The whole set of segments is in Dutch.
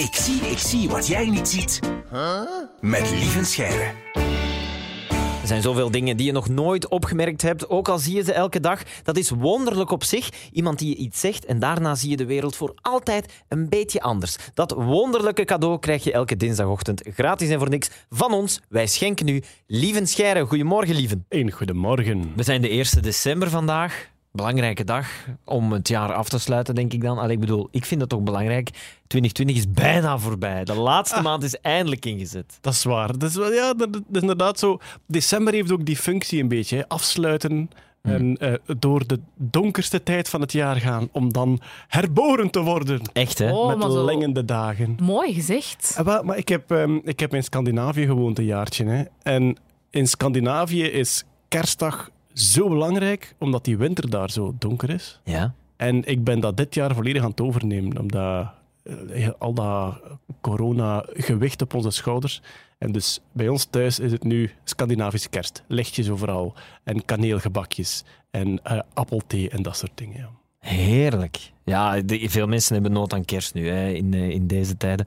Ik zie, ik zie wat jij niet ziet. Met Lieven Scheire. Er zijn zoveel dingen die je nog nooit opgemerkt hebt, ook al zie je ze elke dag. Dat is wonderlijk op zich. Iemand die je iets zegt en daarna zie je de wereld voor altijd een beetje anders. Dat wonderlijke cadeau krijg je elke dinsdagochtend gratis en voor niks van ons. Wij schenken u Lieven Scheire. Goedemorgen, Lieven. Een goedemorgen. We zijn de 1 december vandaag. Belangrijke dag om het jaar af te sluiten, denk ik dan. Allee, ik bedoel, ik vind het toch belangrijk. 2020 is bijna voorbij. De laatste maand is eindelijk ingezet. Dat is waar. Dat is, wel- ja, dat, dat is inderdaad zo. December heeft ook die functie een beetje. hè. Afsluiten en eh, door de donkerste tijd van het jaar gaan. Om dan herboren te worden. Echt, hè? Oh, met maar zo- lengende dagen. Mooi gezegd. Ah, wel, maar ik heb, ehm, ik heb in Scandinavië gewoond een jaartje. Hè. En in Scandinavië is kerstdag zo belangrijk, omdat die winter daar zo donker is. Ja. En ik ben dat dit jaar volledig aan het overnemen, omdat eh, al dat corona-gewicht op onze schouders. En dus bij ons thuis is het nu Scandinavische kerst. Lichtjes overal en kaneelgebakjes en eh, appelthee en dat soort dingen. Ja. Heerlijk. Ja, de- veel mensen hebben nood aan kerst nu, hè, in, eh, in deze tijden.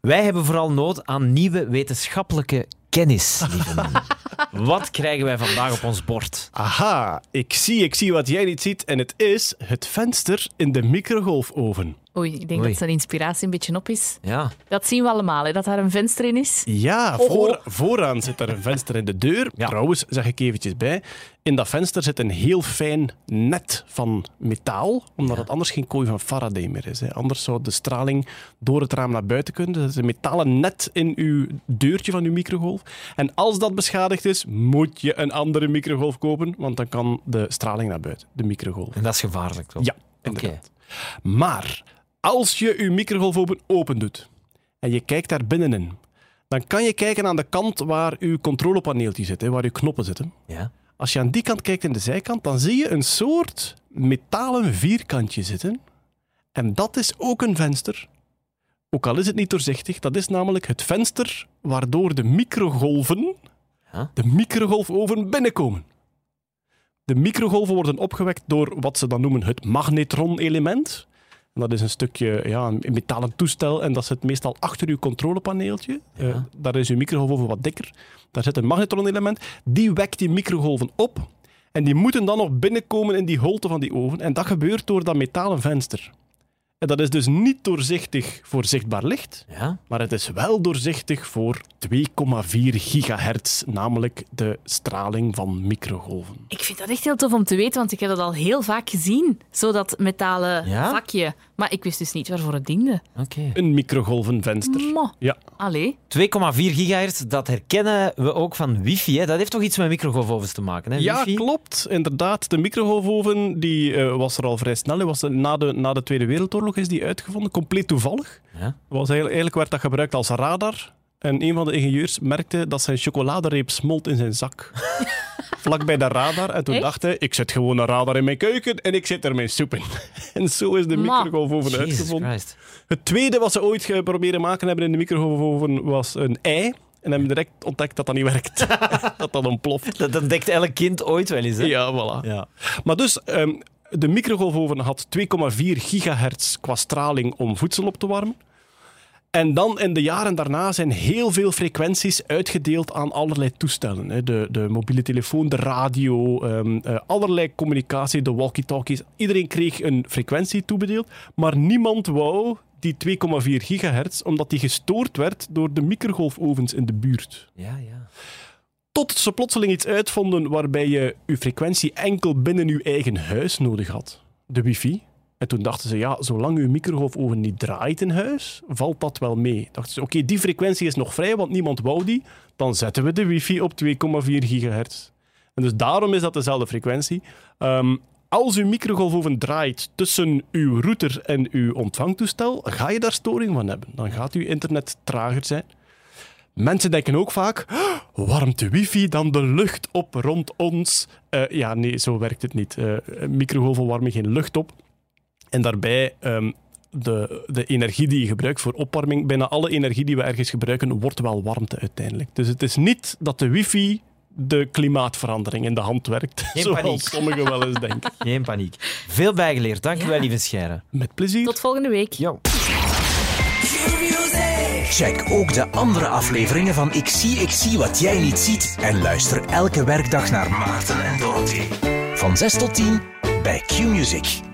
Wij hebben vooral nood aan nieuwe wetenschappelijke kennis, lieve. Wat krijgen wij vandaag op ons bord? Aha, ik zie, ik zie wat jij niet ziet en het is het venster in de microgolfoven. Oei, ik denk Oei. dat zijn inspiratie een beetje op is. Ja, Dat zien we allemaal, hè, dat daar een venster in is. Ja, Oh, voor, oh. vooraan zit er een venster in de deur. Ja. Trouwens, zeg ik eventjes bij, in dat venster zit een heel fijn net van metaal, omdat het anders geen kooi van Faraday meer is. Hè. Anders zou de straling door het raam naar buiten kunnen. Er zit een metalen net in uw deurtje van uw microgolf. En als dat beschadigd is, moet je een andere microgolf kopen, want dan kan de straling naar buiten, de microgolf. en dat is gevaarlijk, toch? Ja, inderdaad. Maar als je je microgolfoven open doet en je kijkt daar binnenin, dan kan je kijken aan de kant waar uw controlepaneeltje zit, hè, waar uw knoppen zitten. Ja. Als je aan die kant kijkt in de zijkant, dan zie je een soort metalen vierkantje zitten. En dat is ook een venster. Ook al is het niet doorzichtig, dat is namelijk het venster waardoor de microgolven, de microgolfoven binnenkomen. De microgolven worden opgewekt door wat ze dan noemen het magnetronelement. En dat is een stukje ja, een metalen toestel en dat zit meestal achter uw controlepaneeltje. Ja. Eh, daar is uw microgolfoven wat dikker. Daar zit een magnetronelement. Die wekt die microgolven op en die moeten dan nog binnenkomen in die holte van die oven. En dat gebeurt door dat metalen venster. En dat is dus niet doorzichtig voor zichtbaar licht, Ja? maar het is wel doorzichtig voor 2,4 gigahertz, namelijk de straling van microgolven. Ik vind dat echt heel tof om te weten, want ik heb dat al heel vaak gezien. Zo dat metalen Ja? vakje. Maar ik wist dus niet waarvoor het diende. Oké. Een microgolvenvenster. Mo. Ja. Allee. 2,4 gigahertz, dat herkennen we ook van wifi. Hè? Dat heeft toch iets met microgolfovens te maken, hè? Ja, wifi? klopt. Inderdaad. De microgolfoven die, eh, was er al vrij snel. Die Was na, de, na de Tweede Wereldoorlog is die uitgevonden. Compleet toevallig. Ja. Was eigenlijk, eigenlijk werd dat gebruikt als radar. En een van de ingenieurs merkte dat zijn chocoladereep smolt in zijn zak. Vlak bij de radar. En toen Echt? dacht hij, ik zet gewoon een radar in mijn keuken en ik zet er mijn soep in. En zo is de Ma. microgolfoven uitgevonden. Christ. Het tweede wat ze ooit geprobeerd maken hebben in de microgolfoven was een ei. En hebben direct ontdekt dat dat niet werkt. dat dat ontploft. Dat ontdekt elk kind ooit wel eens, hè? Ja, voilà. Ja. Maar dus, ehm, de microgolfoven had 2,4 gigahertz qua straling om voedsel op te warmen. En dan in de jaren daarna zijn heel veel frequenties uitgedeeld aan allerlei toestellen. De, de mobiele telefoon, de radio, ehm, eh, allerlei communicatie, de walkie-talkies. Iedereen kreeg een frequentie toebedeeld, maar niemand wou die 2,4 gigahertz, omdat die gestoord werd door de microgolfovens in de buurt. Ja, ja. Tot ze plotseling iets uitvonden waarbij je je frequentie enkel binnen je eigen huis nodig had. De wifi. En toen dachten ze, ja, zolang uw microgolfoven niet draait in huis, valt dat wel mee. Dachten ze, oké, die frequentie is nog vrij, want niemand wou die. Dan zetten we de wifi op 2,4 gigahertz. En dus daarom is dat dezelfde frequentie. Ehm, als uw microgolfoven draait tussen uw router en uw ontvangtoestel, ga je daar storing van hebben. Dan gaat uw internet trager zijn. Mensen denken ook vaak, "Oh, warmt de wifi dan de lucht op rond ons? Eh, ja, nee, zo werkt het niet. Eh microgolven warmen geen lucht op. En daarbij, ehm, de, de energie die je gebruikt voor opwarming, bijna alle energie die we ergens gebruiken, wordt wel warmte uiteindelijk. Dus het is niet dat de wifi de klimaatverandering in de hand werkt, Geen zoals paniek. sommigen wel eens denken. Geen paniek. Veel bijgeleerd. Dank u wel, lieve Scheire. Met plezier. Tot volgende week. Jo. Check ook de andere afleveringen van Ik zie, ik zie wat jij niet ziet. En luister elke werkdag naar Maarten en Dorothee. Van 6 tot 10 bij Q-Music.